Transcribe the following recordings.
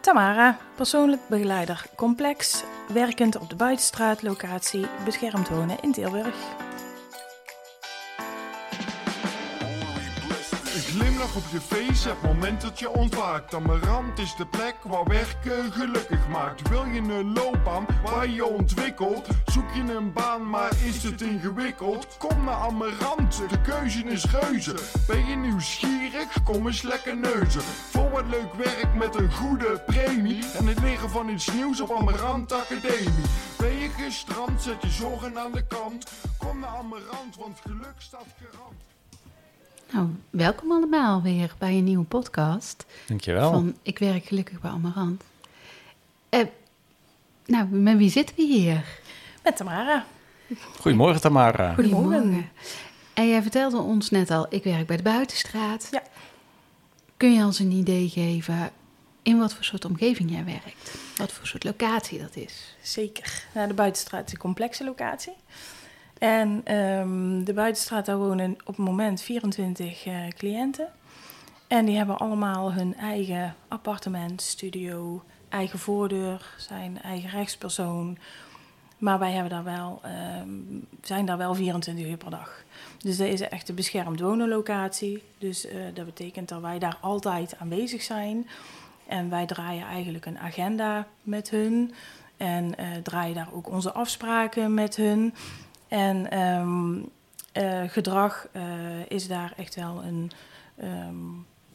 Tamara, persoonlijk begeleider complex, werkend op de buitenstraatlocatie, beschermd wonen in Tilburg. Een glimlach op je face, het moment dat je ontwaakt. Amarant is de plek waar werken gelukkig maakt. Wil je een loopbaan waar je ontwikkelt? Zoek je een baan, maar is het ingewikkeld? Kom naar Amarant, de keuze is reuze. Ben je nieuwsgierig? Kom eens lekker neuzen. Voor wat leuk werk met een goede premie. En het leren van iets nieuws op Amarant Academie. Ben je gestrand, zet je zorgen aan de kant. Kom naar Amarant, want geluk staat garant. Nou, welkom allemaal weer bij een nieuwe podcast Dankjewel. van Ik werk gelukkig bij Amarant. Eh, nou, met wie zitten we hier? Met Tamara. Goedemorgen Tamara. Goedemorgen. En jij vertelde ons net al, ik werk bij de Buitenstraat. Ja. Kun je ons een idee geven in wat voor soort omgeving jij werkt? Wat voor soort locatie dat is? Zeker. Nou, de buitenstraat is een complexe locatie. En ehm, de buitenstraat, daar wonen op het moment 24 eh, cliënten. En die hebben allemaal hun eigen appartement, studio, eigen voordeur, zijn eigen rechtspersoon. Maar wij hebben daar wel, ehm, zijn daar wel 24 uur per dag. Dus dat is echt een beschermd wonenlocatie. Dus eh, dat betekent dat wij daar altijd aanwezig zijn. En wij draaien eigenlijk een agenda met hun. En eh, draaien daar ook onze afspraken met hun. En ehm, eh, gedrag is daar echt wel een, ehm,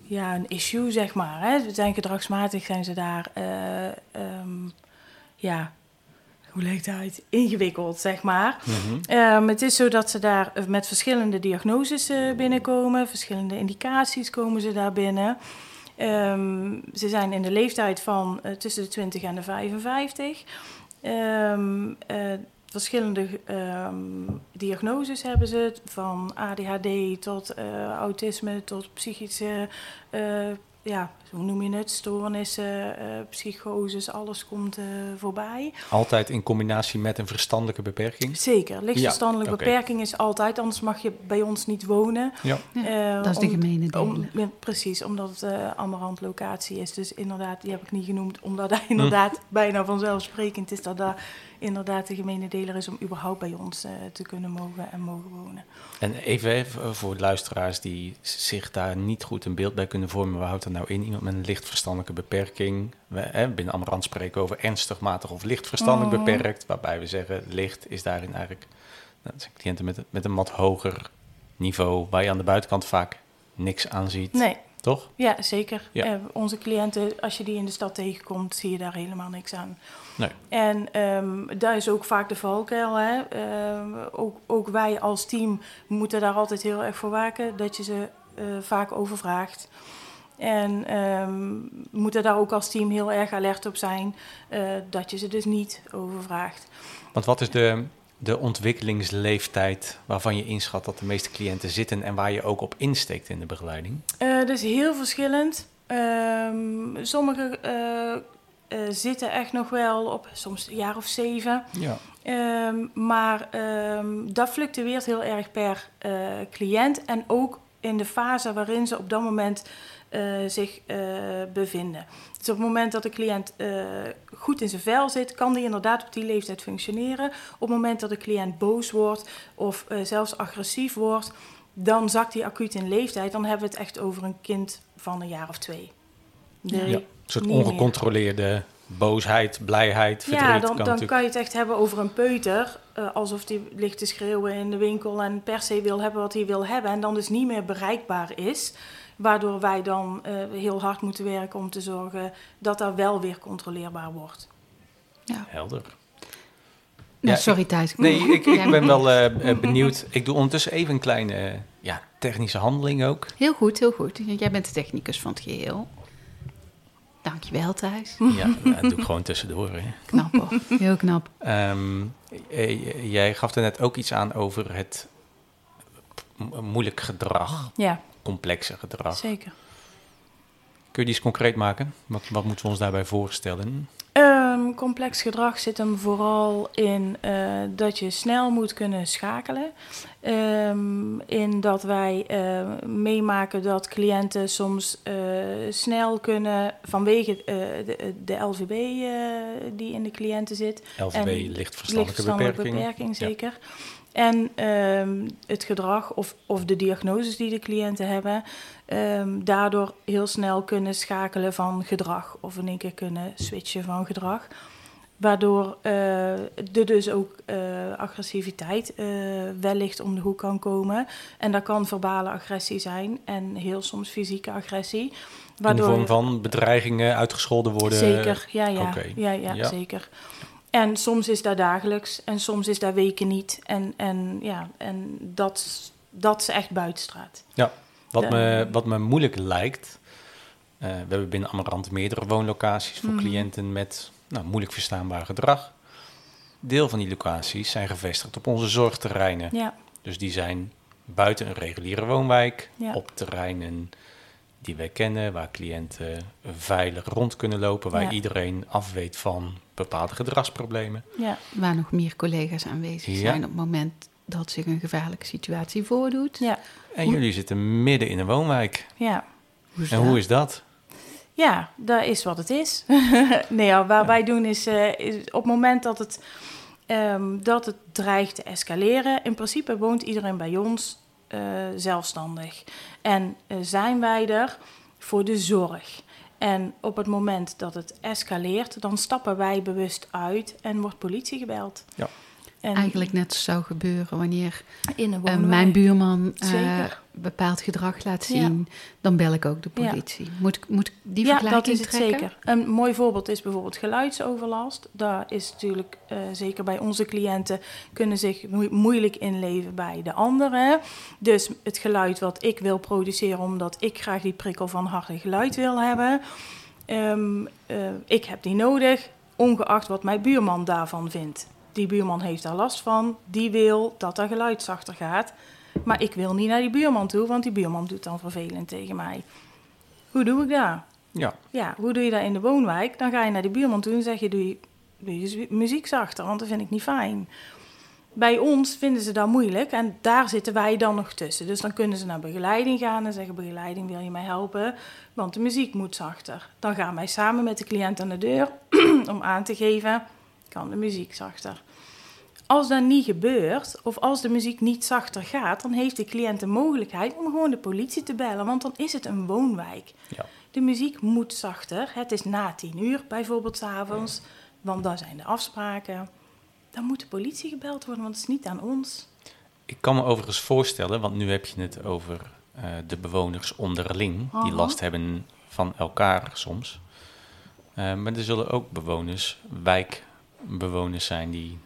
ja, een issue, zeg maar. Hè. Zijn gedragsmatig, zijn ze daar, ja, hoe ik dat uit? Ingewikkeld, zeg maar. Mhm. Ehm, het is zo dat ze daar met verschillende diagnoses eh, binnenkomen, verschillende indicaties komen ze daar binnen. Ehm, ze zijn in de leeftijd van eh, tussen de 20 en de 55. Ehm, eh, verschillende diagnoses hebben ze, van ADHD tot autisme tot psychische, ja, hoe noem je het, stoornissen, eh psychoses, alles komt eh, voorbij. Altijd in combinatie met een verstandelijke beperking. Zeker, lichtverstandelijke Ja, beperking is altijd, anders mag je bij ons niet wonen. Ja. Eh, dat is de gemene delen. om- ja, precies, omdat het eh Amarant locatie is. Dus inderdaad, die heb ik niet genoemd, omdat dat inderdaad bijna vanzelfsprekend is dat dat inderdaad de gemene deler is om überhaupt bij ons eh, te kunnen mogen en mogen wonen. En even hè, voor- luisteraars die zich daar niet goed een beeld bij kunnen vormen. Waar houdt dat nou in? Iemand met een licht verstandelijke beperking. We, hè, binnen Amarant spreken we over ernstig, matig of licht verstandelijk Mhm. beperkt. Waarbij we zeggen, licht is daarin eigenlijk... Nou, dat zijn cliënten met, met een wat hoger niveau. Waar je aan de buitenkant vaak niks aan ziet. Nee, Toch? ja, zeker. Ja. Eh, onze cliënten, als je die in de stad tegenkomt, zie je daar helemaal niks aan. Nee. En ehm daar is ook vaak de valkuil. Hè? Ehm, ook, ook wij als team moeten daar altijd heel erg voor waken dat je ze eh, vaak overvraagt. En ehm, moeten daar ook als team heel erg alert op zijn eh, dat je ze dus niet overvraagt. Want wat is de, de ontwikkelingsleeftijd waarvan je inschat dat de meeste cliënten zitten en waar je ook op insteekt in de begeleiding? Eh, dat is heel verschillend. Ehm Sommigen eh, eh, zitten echt nog wel op soms een jaar of zeven. Ja. Ehm, maar ehm, dat fluctueert heel erg per eh, cliënt en ook in de fase waarin ze op dat moment eh, zich eh, bevinden. Dus op het moment dat de cliënt eh, goed in zijn vel zit, kan die inderdaad op die leeftijd functioneren. Op het moment dat de cliënt boos wordt of eh, zelfs agressief wordt, dan zakt hij acuut in leeftijd. Dan hebben we het echt over een kind van een jaar of twee. Drie. Ja. Een soort Niet meer. ongecontroleerde boosheid, blijheid, verdriet. Ja, dan, kan dan natuurlijk... kan je het echt hebben over een peuter. eh, alsof die ligt te schreeuwen in de winkel en per se wil hebben wat hij wil hebben. En dan dus niet meer bereikbaar is. Waardoor wij dan eh, heel hard moeten werken om te zorgen dat dat wel weer controleerbaar wordt. Ja. Helder. Nou, Ja, sorry Thijs. ik- Nee, ik, ik ben wel eh, benieuwd. Ik doe ondertussen even een kleine ja, technische handeling ook. Heel goed, heel goed. Jij bent de technicus van het geheel. Nou, Dankjewel Thijs. Ja, dat doe ik gewoon tussendoor. Hè. Knap hoor, heel knap. Ehm, eh, jij gaf er net ook iets aan over het mo- moeilijk gedrag, Ja, complexe gedrag. zeker. Kun je die eens concreet maken? Wat, wat moeten we ons daarbij voorstellen? Ehm, complex gedrag zit hem vooral in eh, dat je snel moet kunnen schakelen. Ehm, in dat wij eh, meemaken dat cliënten soms eh, snel kunnen vanwege de, de LVB die in de cliënten zit. LVB, En lichtverstandelijke beperking. beperking, Ja. En ehm, het gedrag of, of de diagnoses die de cliënten hebben, ehm, daardoor heel snel kunnen schakelen van gedrag of in één keer kunnen switchen van gedrag. Waardoor eh, er dus ook eh, agressiviteit eh, wellicht om de hoek kan komen. En dat kan verbale agressie zijn en heel soms fysieke agressie. In de vorm van bedreigingen, uitgescholden worden. Zeker, ja, ja, ja, Ja. zeker. En soms is dat dagelijks en soms is dat weken niet. En, en ja, en dat, dat is echt buitenstraat. Wat, Ja. me, wat me moeilijk lijkt. eh, we hebben binnen Amarant meerdere woonlocaties voor Mhm. cliënten met nou, moeilijk verstaanbaar gedrag. Deel van die locaties zijn gevestigd op onze zorgterreinen. Ja, Dus die zijn buiten een reguliere woonwijk, Ja. op terreinen die wij kennen, waar cliënten veilig rond kunnen lopen, waar Ja. iedereen afweet van bepaalde gedragsproblemen. ja, Waar nog meer collega's aanwezig Ja. zijn op het moment dat zich een gevaarlijke situatie voordoet. ja, En Hoe- jullie zitten midden in een woonwijk. ja. Hoe En dat? hoe is dat? Ja, dat is wat het is. nee, ja, waar wij doen is, eh, is op het moment dat het, ehm, dat het dreigt te escaleren. In principe woont iedereen bij ons eh, zelfstandig. En eh, zijn wij er voor de zorg. En op het moment dat het escaleert, dan stappen wij bewust uit en wordt politie gebeld. Ja. En Eigenlijk net zou gebeuren wanneer eh, mijn buurman Zeker. bepaald gedrag laat Ja. zien, dan bel ik ook de Ja. politie. Moet, ik- moet die ja, vergelijking dat is het trekken? zeker. Een mooi voorbeeld is bijvoorbeeld geluidsoverlast. Daar is natuurlijk eh, zeker bij onze cliënten kunnen zich moe- moeilijk inleven bij de anderen. Dus het geluid wat ik wil produceren, omdat ik graag die prikkel van harde geluid wil hebben. Eh, ik heb die nodig, ongeacht wat mijn buurman daarvan vindt. Die buurman heeft daar last van, die wil dat er geluid zachter gaat. Maar ik wil niet naar die buurman toe, want die buurman doet dan vervelend tegen mij. Hoe doe ik dat? Ja, Ja, hoe doe je dat in de woonwijk? Dan ga je naar die buurman toe en zeg je, doe je, doe je muziek zachter, want dat vind ik niet fijn. Bij ons vinden ze dat moeilijk en daar zitten wij dan nog tussen. Dus dan kunnen ze naar begeleiding gaan en zeggen, begeleiding wil je mij helpen, want de muziek moet zachter. Dan gaan wij samen met de cliënt aan de deur om aan te geven, kan de muziek zachter. Als dat niet gebeurt, of als de muziek niet zachter gaat, dan heeft de cliënt de mogelijkheid om gewoon de politie te bellen, want dan is het een woonwijk. ja. De muziek moet zachter. Het is na tien uur bijvoorbeeld 's avonds, want daar zijn de afspraken. Dan moet de politie gebeld worden, want het is niet aan ons. Ik kan me overigens voorstellen, want nu heb je het over eh, de bewoners onderling, die last hebben van elkaar soms. Eh, maar er zullen ook bewoners, wijkbewoners zijn die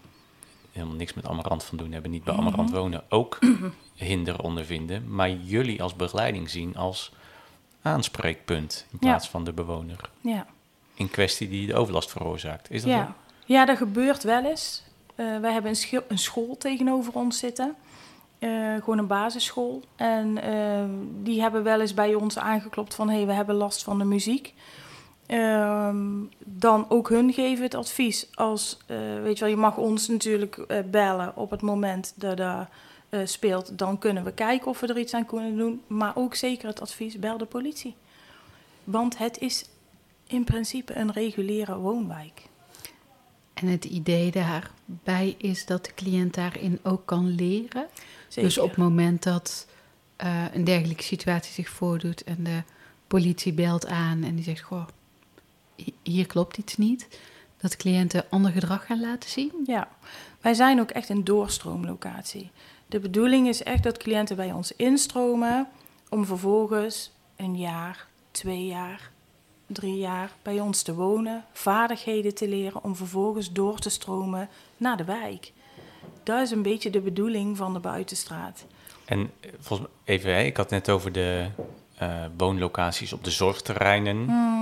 helemaal niks met Amarant van doen hebben, niet bij Amarant wonen, ook hinder ondervinden. Maar jullie als begeleiding zien als aanspreekpunt in plaats van de bewoner Ja, in kwestie die de overlast veroorzaakt. Is dat ja. zo? ja dat gebeurt wel eens. Eh, wij hebben een, een school tegenover ons zitten. Eh, gewoon een basisschool. En eh, die hebben wel eens bij ons aangeklopt van... hé, hey, we hebben last van de muziek. Ehm, dan ook hun geven het advies. Als, eh, weet je wel, je mag ons natuurlijk eh, bellen op het moment dat dat eh, speelt. Dan kunnen we kijken of we er iets aan kunnen doen. Maar ook zeker het advies, bel de politie. Want het is in principe een reguliere woonwijk. En het idee daarbij is dat de cliënt daarin ook kan leren. Zeker. Dus op het moment dat een dergelijke situatie zich voordoet en de politie belt aan en die zegt: Goh, hier klopt iets niet. Dat cliënten ander gedrag gaan laten zien. Ja, wij zijn ook echt een doorstroomlocatie. De bedoeling is echt dat cliënten bij ons instromen om vervolgens een jaar, twee jaar, drie jaar bij ons te wonen, vaardigheden te leren om vervolgens door te stromen naar de wijk. Dat is een beetje de bedoeling van de buitenstraat. En eh, volgens mij, even, hè, ik had net over de woonlocaties op de zorgterreinen. Eh,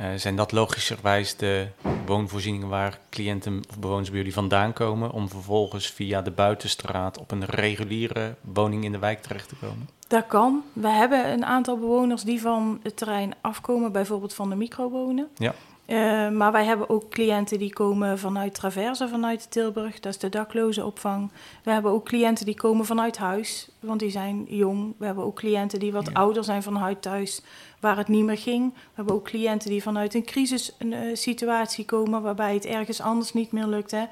Eh, zijn dat logischerwijs de woonvoorzieningen waar cliënten of bewoners bij jullie vandaan komen, om vervolgens via de buitenstraat op een reguliere woning in de wijk terecht te komen? Dat kan. We hebben een aantal bewoners die van het terrein afkomen, bijvoorbeeld van de microwonen. Ja. Eh, maar wij hebben ook cliënten die komen vanuit Traverse, vanuit Tilburg. Dat is de dakloze opvang. We hebben ook cliënten die komen vanuit huis, want die zijn jong. We hebben ook cliënten die wat Ja. ouder zijn vanuit thuis, waar het niet meer ging. We hebben ook cliënten die vanuit een crisissituatie komen, waarbij het ergens anders niet meer lukt. Hè.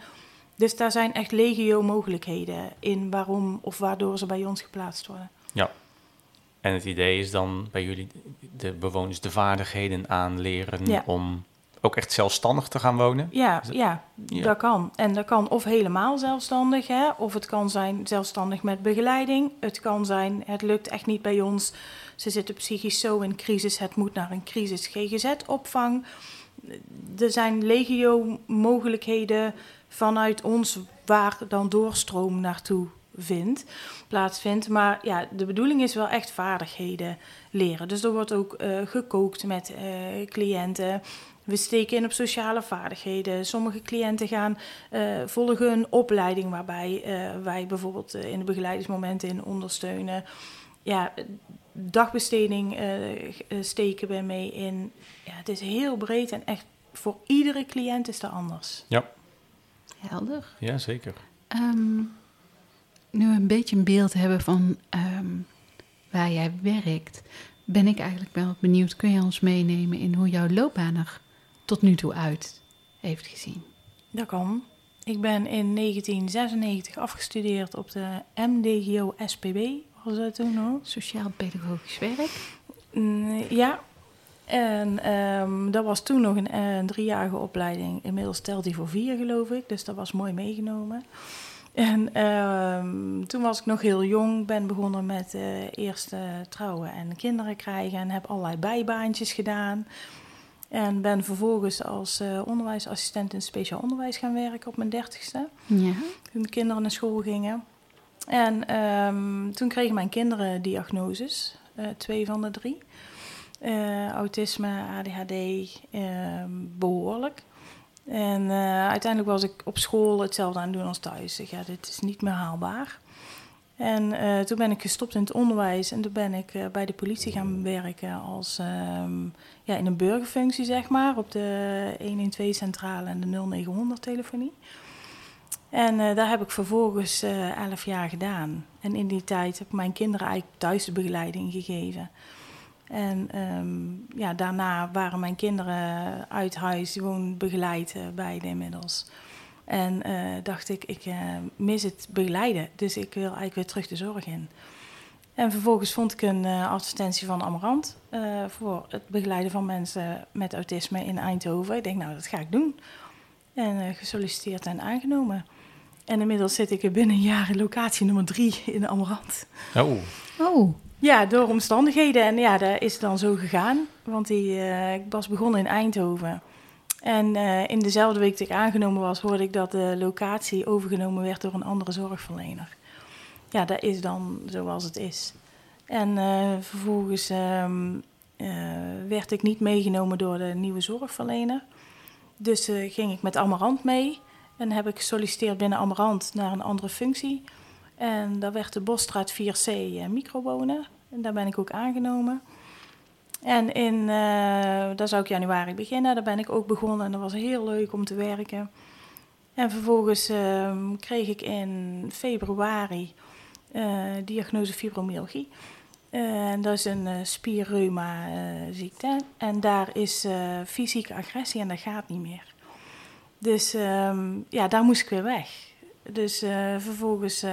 Dus daar zijn echt legio mogelijkheden in waarom of waardoor ze bij ons geplaatst worden. En het idee is dan bij jullie de bewoners de vaardigheden aanleren Ja. om ook echt zelfstandig te gaan wonen. Ja, dat- ja, Ja. dat kan. En dat kan of helemaal zelfstandig, hè, of het kan zijn zelfstandig met begeleiding. Het kan zijn, het lukt echt niet bij ons. Ze zitten psychisch zo in crisis, het moet naar een crisis GGZ-opvang. Er zijn legio mogelijkheden vanuit ons waar dan doorstroom naartoe vindt, plaatsvindt. Maar ja, de bedoeling is wel echt vaardigheden leren. Dus er wordt ook eh, gekookt met eh, cliënten. We steken in op sociale vaardigheden. Sommige cliënten gaan eh, volgen een opleiding waarbij eh, wij bijvoorbeeld eh, in de begeleidingsmomenten in ondersteunen. Ja, dagbesteding steken we mee in. Ja, het is heel breed en echt voor iedere cliënt is dat anders. Helder. Ja, zeker. Ehm, nu we een beetje een beeld hebben van ehm, waar jij werkt, ben ik eigenlijk wel benieuwd. Kun je ons meenemen in hoe jouw loopbaan er tot nu toe uit heeft gezien? Dat kan. Ik ben in 1996 afgestudeerd op de MDGO SPB, was dat toen nog? Sociaal-pedagogisch werk. Mm, ja. En ehm, dat was toen nog een, driejarige opleiding. Inmiddels telt die voor vier, geloof ik. Dus dat was mooi meegenomen. En ehm, toen was ik nog heel jong. Ben begonnen met eh eerst eh, trouwen en kinderen krijgen. En heb allerlei bijbaantjes gedaan. En ben vervolgens als eh, onderwijsassistent in speciaal onderwijs gaan werken op mijn dertigste Ja. toen de kinderen naar school gingen. En ehm, toen kregen mijn kinderen diagnoses, eh, twee van de drie. Eh, autisme, ADHD, ehm, behoorlijk. En uiteindelijk was ik op school hetzelfde aan het doen als thuis. Ik, ja, dit is niet meer haalbaar. En eh, toen ben ik gestopt in het onderwijs en toen ben ik eh, bij de politie gaan werken als ehm, ja, in een burgerfunctie, zeg maar, op de 112-centrale en de 0900-telefonie. En eh, daar heb ik vervolgens elf jaar gedaan. En in die tijd heb ik mijn kinderen eigenlijk thuis begeleiding gegeven. En ehm, ja, daarna waren mijn kinderen uit huis gewoon begeleid, eh, beide inmiddels. En eh, dacht ik, ik eh, mis het begeleiden, dus ik wil eigenlijk weer terug de zorg in. En vervolgens vond ik een eh, advertentie van Amarant eh, voor het begeleiden van mensen met autisme in Eindhoven. Ik denk, nou, dat ga ik doen. En eh, gesolliciteerd en aangenomen. En inmiddels zit ik er binnen een jaar in locatie nummer drie in Amarant. Oh, Oh, Ja, door omstandigheden. En ja, dat is dan zo gegaan. Want die, eh, ik was begonnen in Eindhoven. En eh, in dezelfde week dat ik aangenomen was, hoorde ik dat de locatie overgenomen werd door een andere zorgverlener. Ja, dat is dan zoals het is. En eh, vervolgens ehm, eh, werd ik niet meegenomen door de nieuwe zorgverlener. Dus ging ik met Amarant mee. En heb ik gesolliciteerd binnen Amarant naar een andere functie. En dat werd de Bosstraat 4C eh, microwonen. En daar ben ik ook aangenomen. En in, eh daar zou ik januari beginnen. Daar ben ik ook begonnen en dat was heel leuk om te werken. En vervolgens ehm, kreeg ik in februari eh, diagnose fibromyalgie. Eh, en dat is een eh, spierreuma eh, ziekte. En daar is fysieke agressie en dat gaat niet meer. Dus ehm, ja, daar moest ik weer weg. Dus vervolgens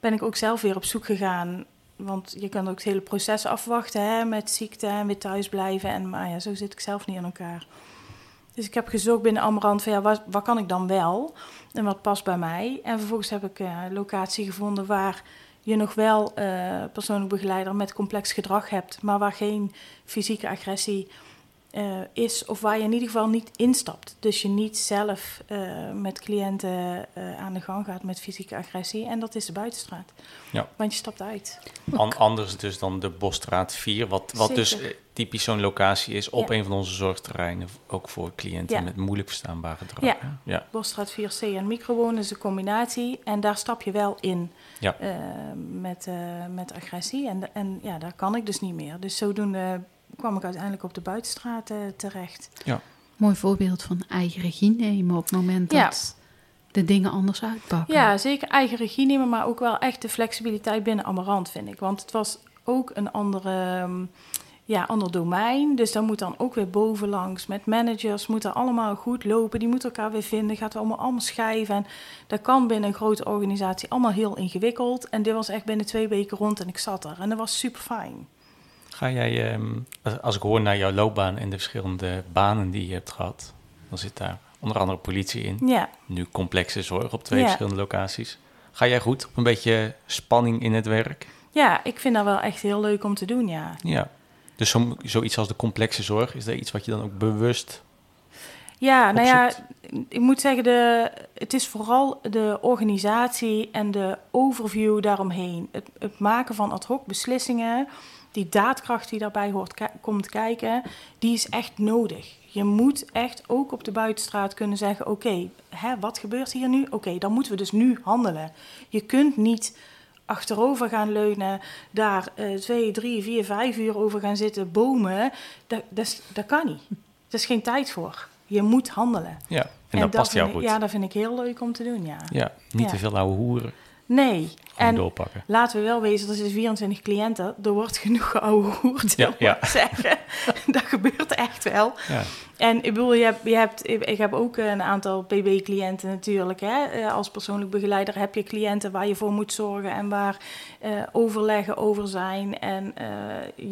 ben ik ook zelf weer op zoek gegaan. Want je kan ook het hele proces afwachten hè, met ziekte en weer thuis blijven. En, maar ja, zo zit ik zelf niet aan elkaar. Dus ik heb gezocht binnen Amarant van ja, wat, wat kan ik dan wel? En wat past bij mij? En vervolgens heb ik eh, een locatie gevonden waar je nog wel eh, persoonlijk begeleider met complex gedrag hebt, maar waar geen fysieke agressie eh, is of waar je in ieder geval niet instapt. Dus je niet zelf eh, met cliënten eh, aan de gang gaat met fysieke agressie. En dat is de buitenstraat. Ja. Want je stapt uit. An- anders dus dan de Bosstraat 4, wat, wat dus Zeker. typisch zo'n locatie is op Ja. een van onze zorgterreinen, ook voor cliënten Ja. met moeilijk verstaanbaar gedrag. Ja. Bosstraat 4C en microwonen is een combinatie. En daar stap je wel in met, met agressie. En, en ja, daar kan ik dus niet meer. Dus zodoende kwam ik uiteindelijk op de buitenstraat terecht. Mooi voorbeeld van eigen regie nemen op het moment Ja. dat de dingen anders uitpakken. Ja, zeker eigen regie nemen, maar ook wel echt de flexibiliteit binnen Amarant, vind ik. Want het was ook een andere, ehm, ja, ander domein. Dus dan moet dan ook weer bovenlangs met managers, moet er allemaal goed lopen. Die moeten elkaar weer vinden, gaat er allemaal, allemaal schijven. En dat kan binnen een grote organisatie allemaal heel ingewikkeld. En dit was echt binnen twee weken rond en ik zat er. En dat was super fijn. Ga jij, ehm, als- ik hoor naar jouw loopbaan en de verschillende banen die je hebt gehad, dan zit daar onder andere politie in. Ja, Nu complexe zorg op twee Ja. verschillende locaties. Ga jij goed op een beetje spanning in het werk? ja, ik vind dat wel echt heel leuk om te doen, ja. Ja. Dus zo, zoiets als de complexe zorg, is dat iets wat je dan ook bewust... Ja, nou ja, ik moet zeggen, de, het is vooral de organisatie en de overview daaromheen. Het, het maken van ad hoc beslissingen, die daadkracht die daarbij hoort, komt kijken, die is echt nodig. Je moet echt ook op de buitenstraat kunnen zeggen: Oké, hè, wat gebeurt hier nu? Oké, dan moeten we dus nu handelen. Je kunt niet achterover gaan leunen, daar eh, twee, drie, vier, vijf uur over gaan zitten bomen. Dat, dat, kan niet. Er is geen tijd voor. Je moet handelen. Ja, en, dat past jou ik- goed. Ja, dat vind ik heel leuk om te doen, ja. Ja, niet Ja. te veel oude hoeren. Nee. En doorpakken. laten we wel wezen, er zitten 24 cliënten. Er wordt genoeg geouwe hoerd, Ja, zeggen. dat gebeurt echt wel. Ja. En ik bedoel, je hebt, je hebt, ik heb ook een aantal PB-cliënten natuurlijk. Hè. Eh, Als persoonlijk begeleider heb je cliënten waar je voor moet zorgen en waar eh, overleggen over zijn. En eh,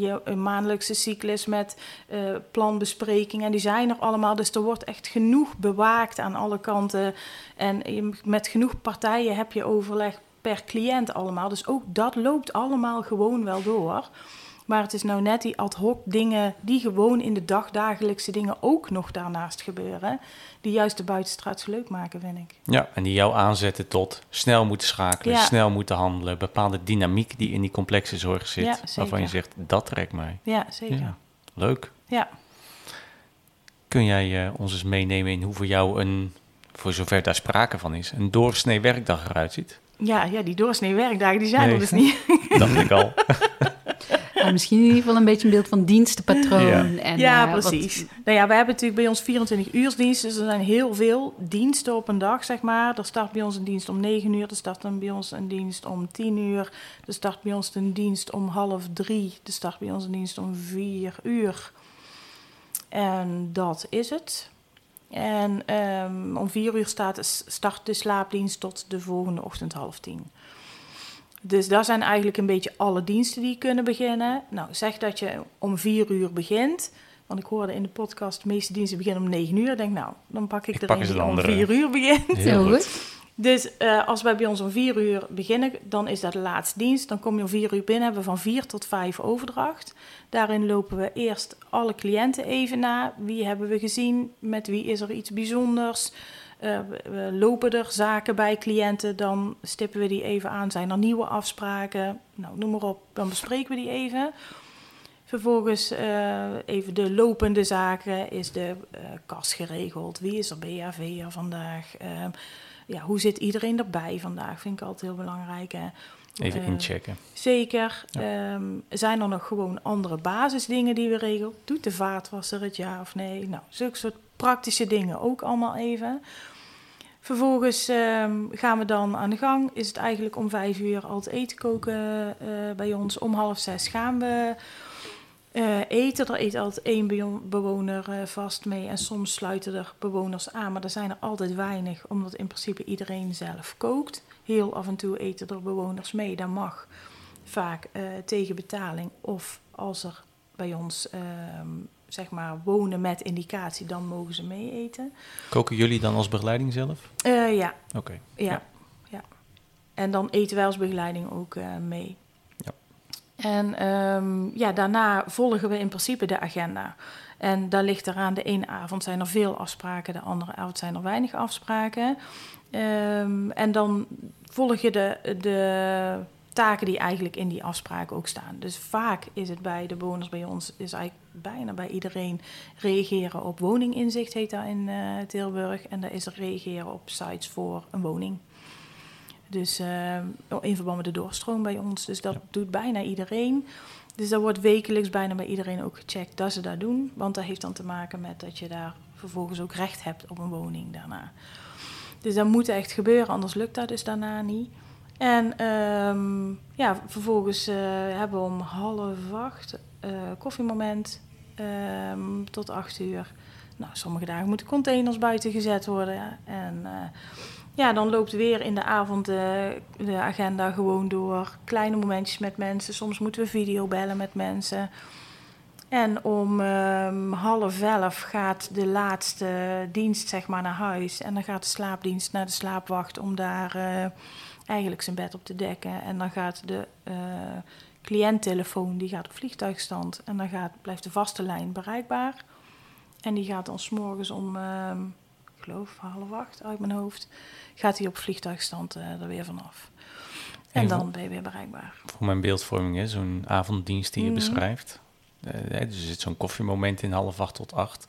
je een maandelijkse cyclus met eh, planbesprekingen. En die zijn er allemaal. Dus er wordt echt genoeg bewaakt aan alle kanten. En je- met genoeg partijen heb je overleg per cliënt allemaal. Dus ook dat loopt allemaal gewoon wel door. Maar het is nou net die ad hoc dingen die gewoon in de dagdagelijkse dingen ook nog daarnaast gebeuren. Die juist de buitenstraat zo leuk maken, vind ik. ja, en die jou aanzetten tot snel moeten schakelen, Ja. snel moeten handelen. Bepaalde dynamiek die in die complexe zorg zit, Ja, waarvan je zegt, dat trekt mij. Ja, zeker. Ja, Ja. leuk. Kun jij eh, ons eens meenemen in hoe voor jou een, voor zover daar sprake van is, een doorsnee werkdag eruit ziet? Ja, ja, die doorsnee werkdagen die zijn Nee. er dus niet. Dacht ik al. Ja, misschien in ieder geval een beetje een beeld van dienstenpatroon. Ja. En, ja, eh, wat- precies. Nou ja, we hebben natuurlijk bij ons 24 uursdienst, dus er zijn heel veel diensten op een dag, zeg maar. Er start bij ons een dienst om 9 uur, er start dan bij ons een dienst om 10 uur, er start bij ons een dienst om half drie, er start bij ons een dienst om 4 uur. En dat is het. En ehm, om 4 uur staat, start de slaapdienst tot de volgende ochtend half tien. Dus dat zijn eigenlijk een beetje alle diensten die kunnen beginnen. Nou, zeg dat je om vier uur begint. Want ik hoorde in de podcast, de meeste diensten beginnen om negen uur. Ik denk, nou, dan pak ik, Ik er pak een die om vier uur begint. Heel goed. Dus eh, als wij bij ons om vier uur beginnen, dan is dat de laatste dienst. Dan kom je om vier uur binnen, hebben we van vier tot vijf overdracht. Daarin lopen we eerst alle cliënten even na. Wie hebben we gezien? Met wie is er iets bijzonders? Eh, we, lopen er zaken bij cliënten, dan stippen we die even aan. Zijn er nieuwe afspraken? Nou, noem maar op, dan bespreken we die even. Vervolgens eh, even de lopende zaken. Is de kas geregeld? Wie is er BHV'er vandaag? Ja, hoe zit iedereen erbij vandaag? Vind ik altijd heel belangrijk. Hè? Even Eh, inchecken. Zeker. Ehm, zijn er nog gewoon andere basisdingen die we regelen? Doet de vaatwasser het ja of nee? Nou, zulke soort praktische dingen ook allemaal even. Vervolgens ehm, gaan we dan aan de gang. Is het eigenlijk om vijf uur al het eten koken eh, bij ons. Om half zes gaan we eh, eten. Er eet altijd één bewoner eh, vast mee. En soms sluiten er bewoners aan. Maar er zijn er altijd weinig, omdat in principe iedereen zelf kookt. Heel af en toe eten er bewoners mee. Dat mag vaak eh, tegen betaling. Of als er bij ons ehm, zeg maar wonen met indicatie, dan mogen ze mee eten. Koken jullie dan als begeleiding zelf? Ja, Oké. ja, ja. En dan eten wij als begeleiding ook mee. En ehm, ja, daarna volgen we in principe de agenda. En daar ligt eraan, de ene avond zijn er veel afspraken, de andere avond zijn er weinig afspraken. Ehm, en dan volg je de, de taken die eigenlijk in die afspraken ook staan. Dus vaak is het bij de bewoners bij ons, is eigenlijk bijna bij iedereen reageren op woninginzicht, heet dat in uh, Tilburg. En dat is reageren op sites voor een woning. Dus uh, in verband met de doorstroom bij ons. Dus dat doet bijna iedereen. Dus dat wordt wekelijks bijna bij iedereen ook gecheckt dat ze dat doen. Want dat heeft dan te maken met dat je daar vervolgens ook recht hebt op een woning daarna. Dus dat moet echt gebeuren, anders lukt dat dus daarna niet. En um, ja, vervolgens uh, hebben we om half acht uh, koffiemoment um, tot acht uur. Nou, sommige dagen moeten containers buiten gezet worden. En uh, ja, dan loopt weer in de avond de, de agenda gewoon door. Kleine momentjes met mensen. Soms moeten we video bellen met mensen. En om um, half elf gaat de laatste dienst zeg maar, naar huis. En dan gaat de slaapdienst naar de slaapwacht om daar uh, eigenlijk zijn bed op te dekken. En dan gaat de uh, cliënttelefoon die gaat op vliegtuigstand. En dan gaat, blijft de vaste lijn bereikbaar. En die gaat dan s'morgens om, ik geloof half acht uit mijn hoofd, gaat hij op vliegtuigstand uh, er weer vanaf. En, en dan ben je weer bereikbaar. Voor mijn beeldvorming, zo'n avonddienst die je mm -hmm. beschrijft. Uh, dus er zit zo'n koffiemoment in half acht tot acht.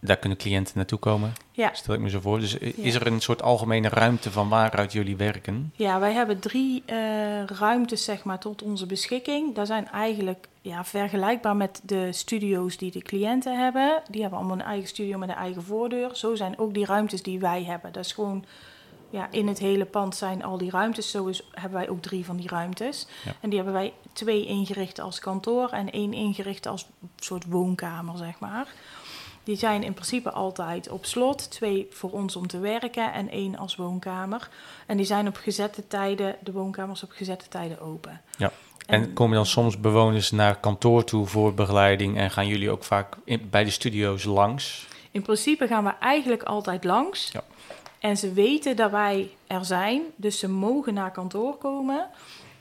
Daar kunnen cliënten naartoe komen, ja. stel ik me zo voor. Dus is ja. er een soort algemene ruimte van waaruit jullie werken? Ja, wij hebben drie uh, ruimtes zeg maar, tot onze beschikking. Dat zijn eigenlijk ja, vergelijkbaar met de studio's die de cliënten hebben. Die hebben allemaal een eigen studio met een eigen voordeur. Zo zijn ook die ruimtes die wij hebben. Dat is gewoon ja, in het hele pand zijn al die ruimtes. Zo is, hebben wij ook drie van die ruimtes. Ja. En die hebben wij twee ingericht als kantoor en één ingericht als soort woonkamer, zeg maar. Die zijn in principe altijd op slot. Twee voor ons om te werken en één als woonkamer. En die zijn op gezette tijden, de woonkamers op gezette tijden open. Ja. En, en komen dan soms bewoners naar kantoor toe voor begeleiding en gaan jullie ook vaak in, bij de studio's langs? In principe gaan we eigenlijk altijd langs. Ja. En ze weten dat wij er zijn, dus ze mogen naar kantoor komen.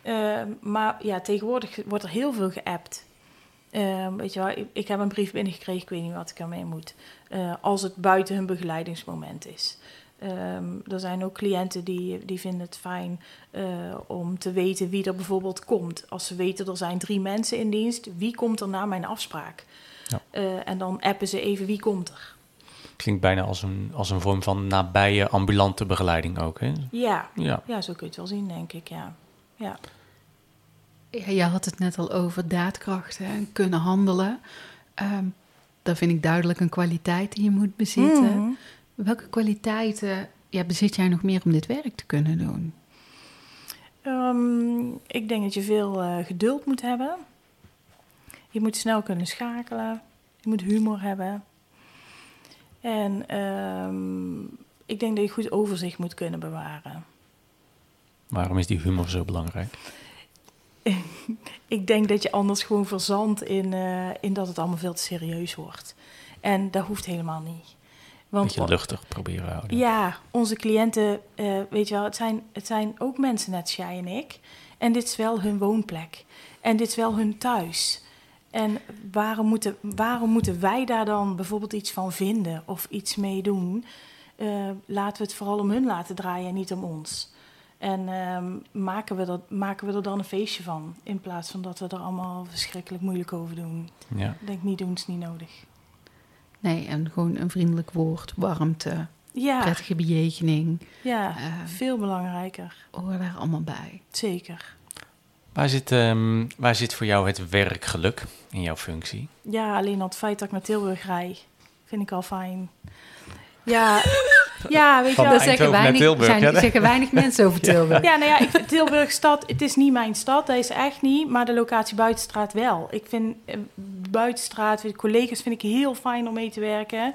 Uh, maar ja, tegenwoordig wordt er heel veel geappt. Uh, weet je wel, ik, ik, heb een brief binnengekregen, ik weet niet wat ik ermee moet. Uh, als het buiten hun begeleidingsmoment is. Um, er zijn ook cliënten die, die vinden het fijn uh, om te weten wie er bijvoorbeeld komt. Als ze weten er zijn drie mensen in dienst, wie komt er na mijn afspraak? Ja. Uh, en dan appen ze even wie komt er. Klinkt bijna als een, als een vorm van nabije ambulante begeleiding ook, hè? Ja, ja. ja zo kun je het wel zien, denk ik, ja. ja. Ja, je had het net al over daadkrachten en kunnen handelen. Um, dat vind ik duidelijk een kwaliteit die je moet bezitten. Mm. Welke kwaliteiten ja, bezit jij nog meer om dit werk te kunnen doen? Um, ik denk dat je veel uh, geduld moet hebben. Je moet snel kunnen schakelen. Je moet humor hebben. En um, ik denk dat je goed overzicht moet kunnen bewaren. Waarom is die humor zo belangrijk? ik denk dat je anders gewoon verzandt in, uh, in dat het allemaal veel te serieus wordt. En dat hoeft helemaal niet. Want, Beetje luchtig proberen houden. Ja, onze cliënten, uh, weet je wel, het zijn, het zijn ook mensen net als jij en ik. En dit is wel hun woonplek. En dit is wel hun thuis. En waarom moeten, waarom moeten wij daar dan bijvoorbeeld iets van vinden of iets mee doen? Uh, laten we het vooral om hun laten draaien en niet om ons. En um, maken, we dat, maken we er dan een feestje van, in plaats van dat we er allemaal verschrikkelijk moeilijk over doen. Ja. Ik denk, niet doen is niet nodig. Nee, en gewoon een vriendelijk woord, warmte, ja. prettige bejegening. Ja, uh, veel belangrijker. Hoor daar allemaal bij. Zeker. Waar zit, um, waar zit voor jou het werkgeluk in jouw functie? Ja, alleen al het feit dat ik naar Tilburg rij, vind ik al fijn. Ja, ja weet je wel. Dat zeggen weinig, Tilburg, zijn, ja, zeggen weinig mensen over Tilburg. Ja, nou ja, ik, Tilburg stad, het is niet mijn stad, dat is echt niet. Maar de locatie Buitenstraat wel. Ik vind uh, Buitenstraat, collega's vind ik heel fijn om mee te werken.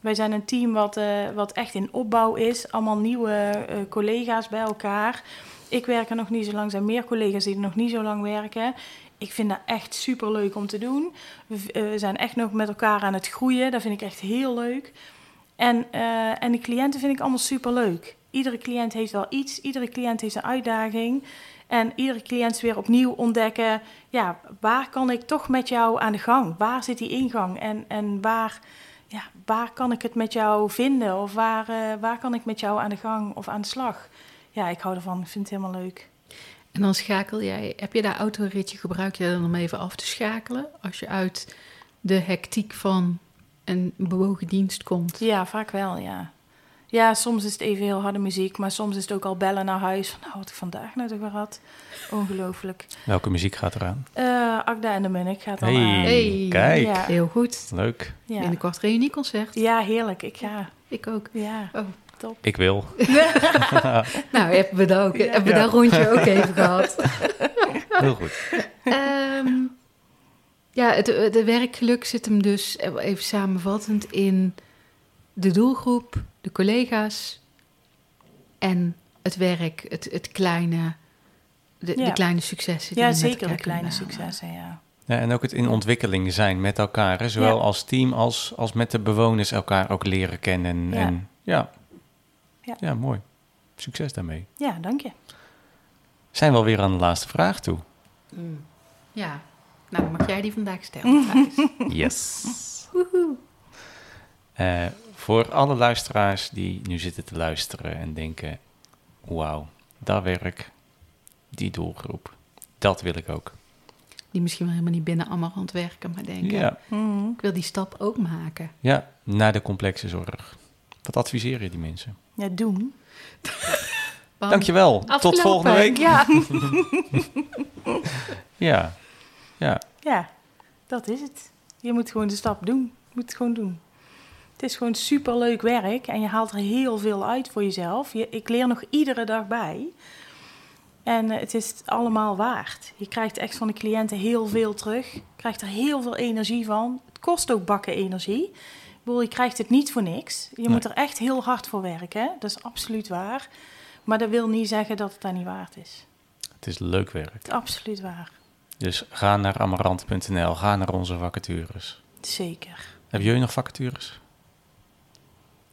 Wij zijn een team wat, uh, wat echt in opbouw is. Allemaal nieuwe uh, collega's bij elkaar. Ik werk er nog niet zo lang. Er zijn meer collega's die er nog niet zo lang werken. Ik vind dat echt super leuk om te doen. We, we zijn echt nog met elkaar aan het groeien. Dat vind ik echt heel leuk. En, uh, en de cliënten vind ik allemaal super leuk. Iedere cliënt heeft wel iets, iedere cliënt heeft een uitdaging. En iedere cliënt weer opnieuw ontdekken, ja, waar kan ik toch met jou aan de gang? Waar zit die ingang? En, en waar, ja, waar kan ik het met jou vinden? Of waar, eh, waar kan ik met jou aan de gang of aan de slag? Ja, ik hou ervan. Ik vind het helemaal leuk. En dan schakel jij, heb je daar autoritje, gebruik je dan om even af te schakelen? Als je uit de hectiek van een bewogen dienst komt. Ja, vaak wel, ja. Ja, soms is het even heel harde muziek, maar soms is het ook al bellen naar huis. Van, nou, wat ik vandaag nou toch weer had. Ongelooflijk. Welke muziek gaat eraan? Uh, Agda en de Munnik gaat al Hey, aan. Hey. kijk. Ja. Heel goed. Leuk. Ja. Binnenkort reunieconcert. ja, heerlijk. Ik ga. Ik ook. Ja, Oh. top. Ik wil. Nou, hebben we dat, ook, Ja. hebben we Ja. dat rondje ook even gehad. Heel goed. Ehm, ja, het, de werkgeluk zit hem dus, even samenvattend, in de doelgroep, de collega's en het werk, het, het kleine, de, Ja. de kleine successen. die Ja, zeker de kleine successen, ja. Ja, en ook het in ontwikkeling zijn met elkaar. Hè? Zowel Ja. als team als, als met de bewoners elkaar ook leren kennen. En, Ja. en ja. Ja. Ja. mooi. Succes daarmee. Ja, dank je. Zijn we alweer aan de laatste vraag toe? Mm. Ja, nou dan mag jij die vandaag stellen. Yes. Eh, voor alle luisteraars die nu zitten te luisteren en denken: wauw, dat werk, die doelgroep, dat wil ik ook. Die misschien wel helemaal niet binnen Amarant werken, maar denken, Ja, Mhm. ik wil die stap ook maken. ja, naar de complexe zorg. Wat adviseer je die mensen? Ja, doen. Dankjewel. Tot volgende week. Ja. Ja, ja. ja, dat is het. Je moet gewoon de stap doen. Je moet het gewoon doen. Het is gewoon superleuk werk en je haalt er heel veel uit voor jezelf. Je, ik leer nog iedere dag bij. En eh, het is het allemaal waard. Je krijgt echt van de cliënten heel veel terug. Je krijgt er heel veel energie van. Het kost ook bakken energie. Ik bedoel, je krijgt het niet voor niks. Je Nee. moet er echt heel hard voor werken. Dat is absoluut waar. Maar dat wil niet zeggen dat het daar niet waard is. Het is leuk werk. Absoluut waar. Dus ga naar amarant.nl, ga naar onze vacatures. Zeker. Hebben jullie nog vacatures?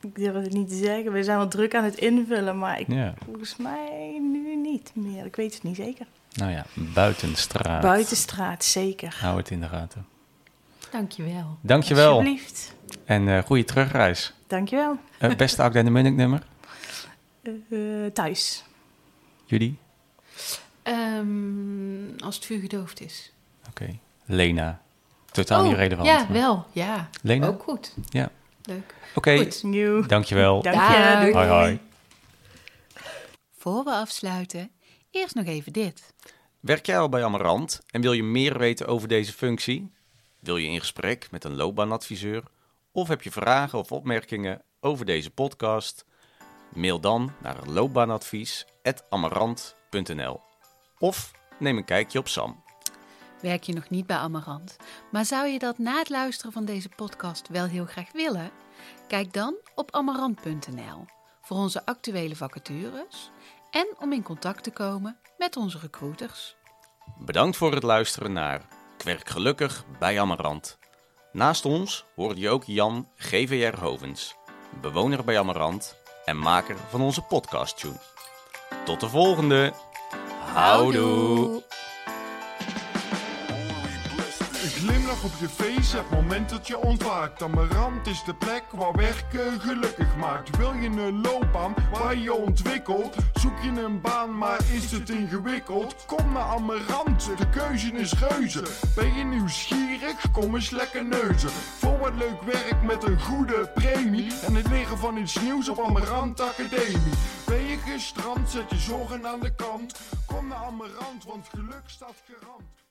Ik durf het niet te zeggen. We zijn wel druk aan het invullen, maar ik, Ja. volgens mij nu niet meer. Ik weet het niet zeker. Nou ja, buitenstraat. Buitenstraat, zeker. Hou het in de gaten. Dankjewel. Dankjewel. Alsjeblieft. En eh goede terugreis. Dankjewel. Uh, beste Agda de Munnik nummer. Eh, eh, thuis. Jullie? Ehm, als het vuur gedoofd is. Oké. Lena. Totaal niet Oh, relevant. Ja, maar- wel. Ja, Lena? ook goed. Ja. Leuk. Oké. Goed. Nieuw. Dankjewel. Dank Dag. je. Doei. Hoi hoi. Voor we afsluiten, eerst nog even dit. Werk jij al bij Amarant en wil je meer weten over deze functie? Wil je in gesprek met een loopbaanadviseur? Of heb je vragen of opmerkingen over deze podcast? Mail dan naar loopbaanadvies.amarant.nl Of neem een kijkje op Sam. Werk je nog niet bij Amarant, maar zou je dat na het luisteren van deze podcast wel heel graag willen? Kijk dan op amarant.nl voor onze actuele vacatures en om in contact te komen met onze recruiters. Bedankt voor het luisteren naar Ik werk gelukkig bij Amarant. Naast ons hoorde je ook Jan GVR Hovens, bewoner bij Amarant en maker van onze podcast tune. Tot de volgende. Houdoe. Een glimlach op je face, het moment dat je ontwaakt. Amarant is de plek waar werken gelukkig maakt. Wil je een loopbaan waar je ontwikkelt? Zoek je een baan, maar is het ingewikkeld? Kom naar Amarant, de keuze is reuze. Ben je nieuwsgierig? Kom eens lekker neuzen. Voor wat leuk werk met een goede premie. En het leren van iets nieuws op Amarant Academie. Ben je gestrand, zet je zorgen aan de kant. Kom naar Amarant, want geluk staat garant.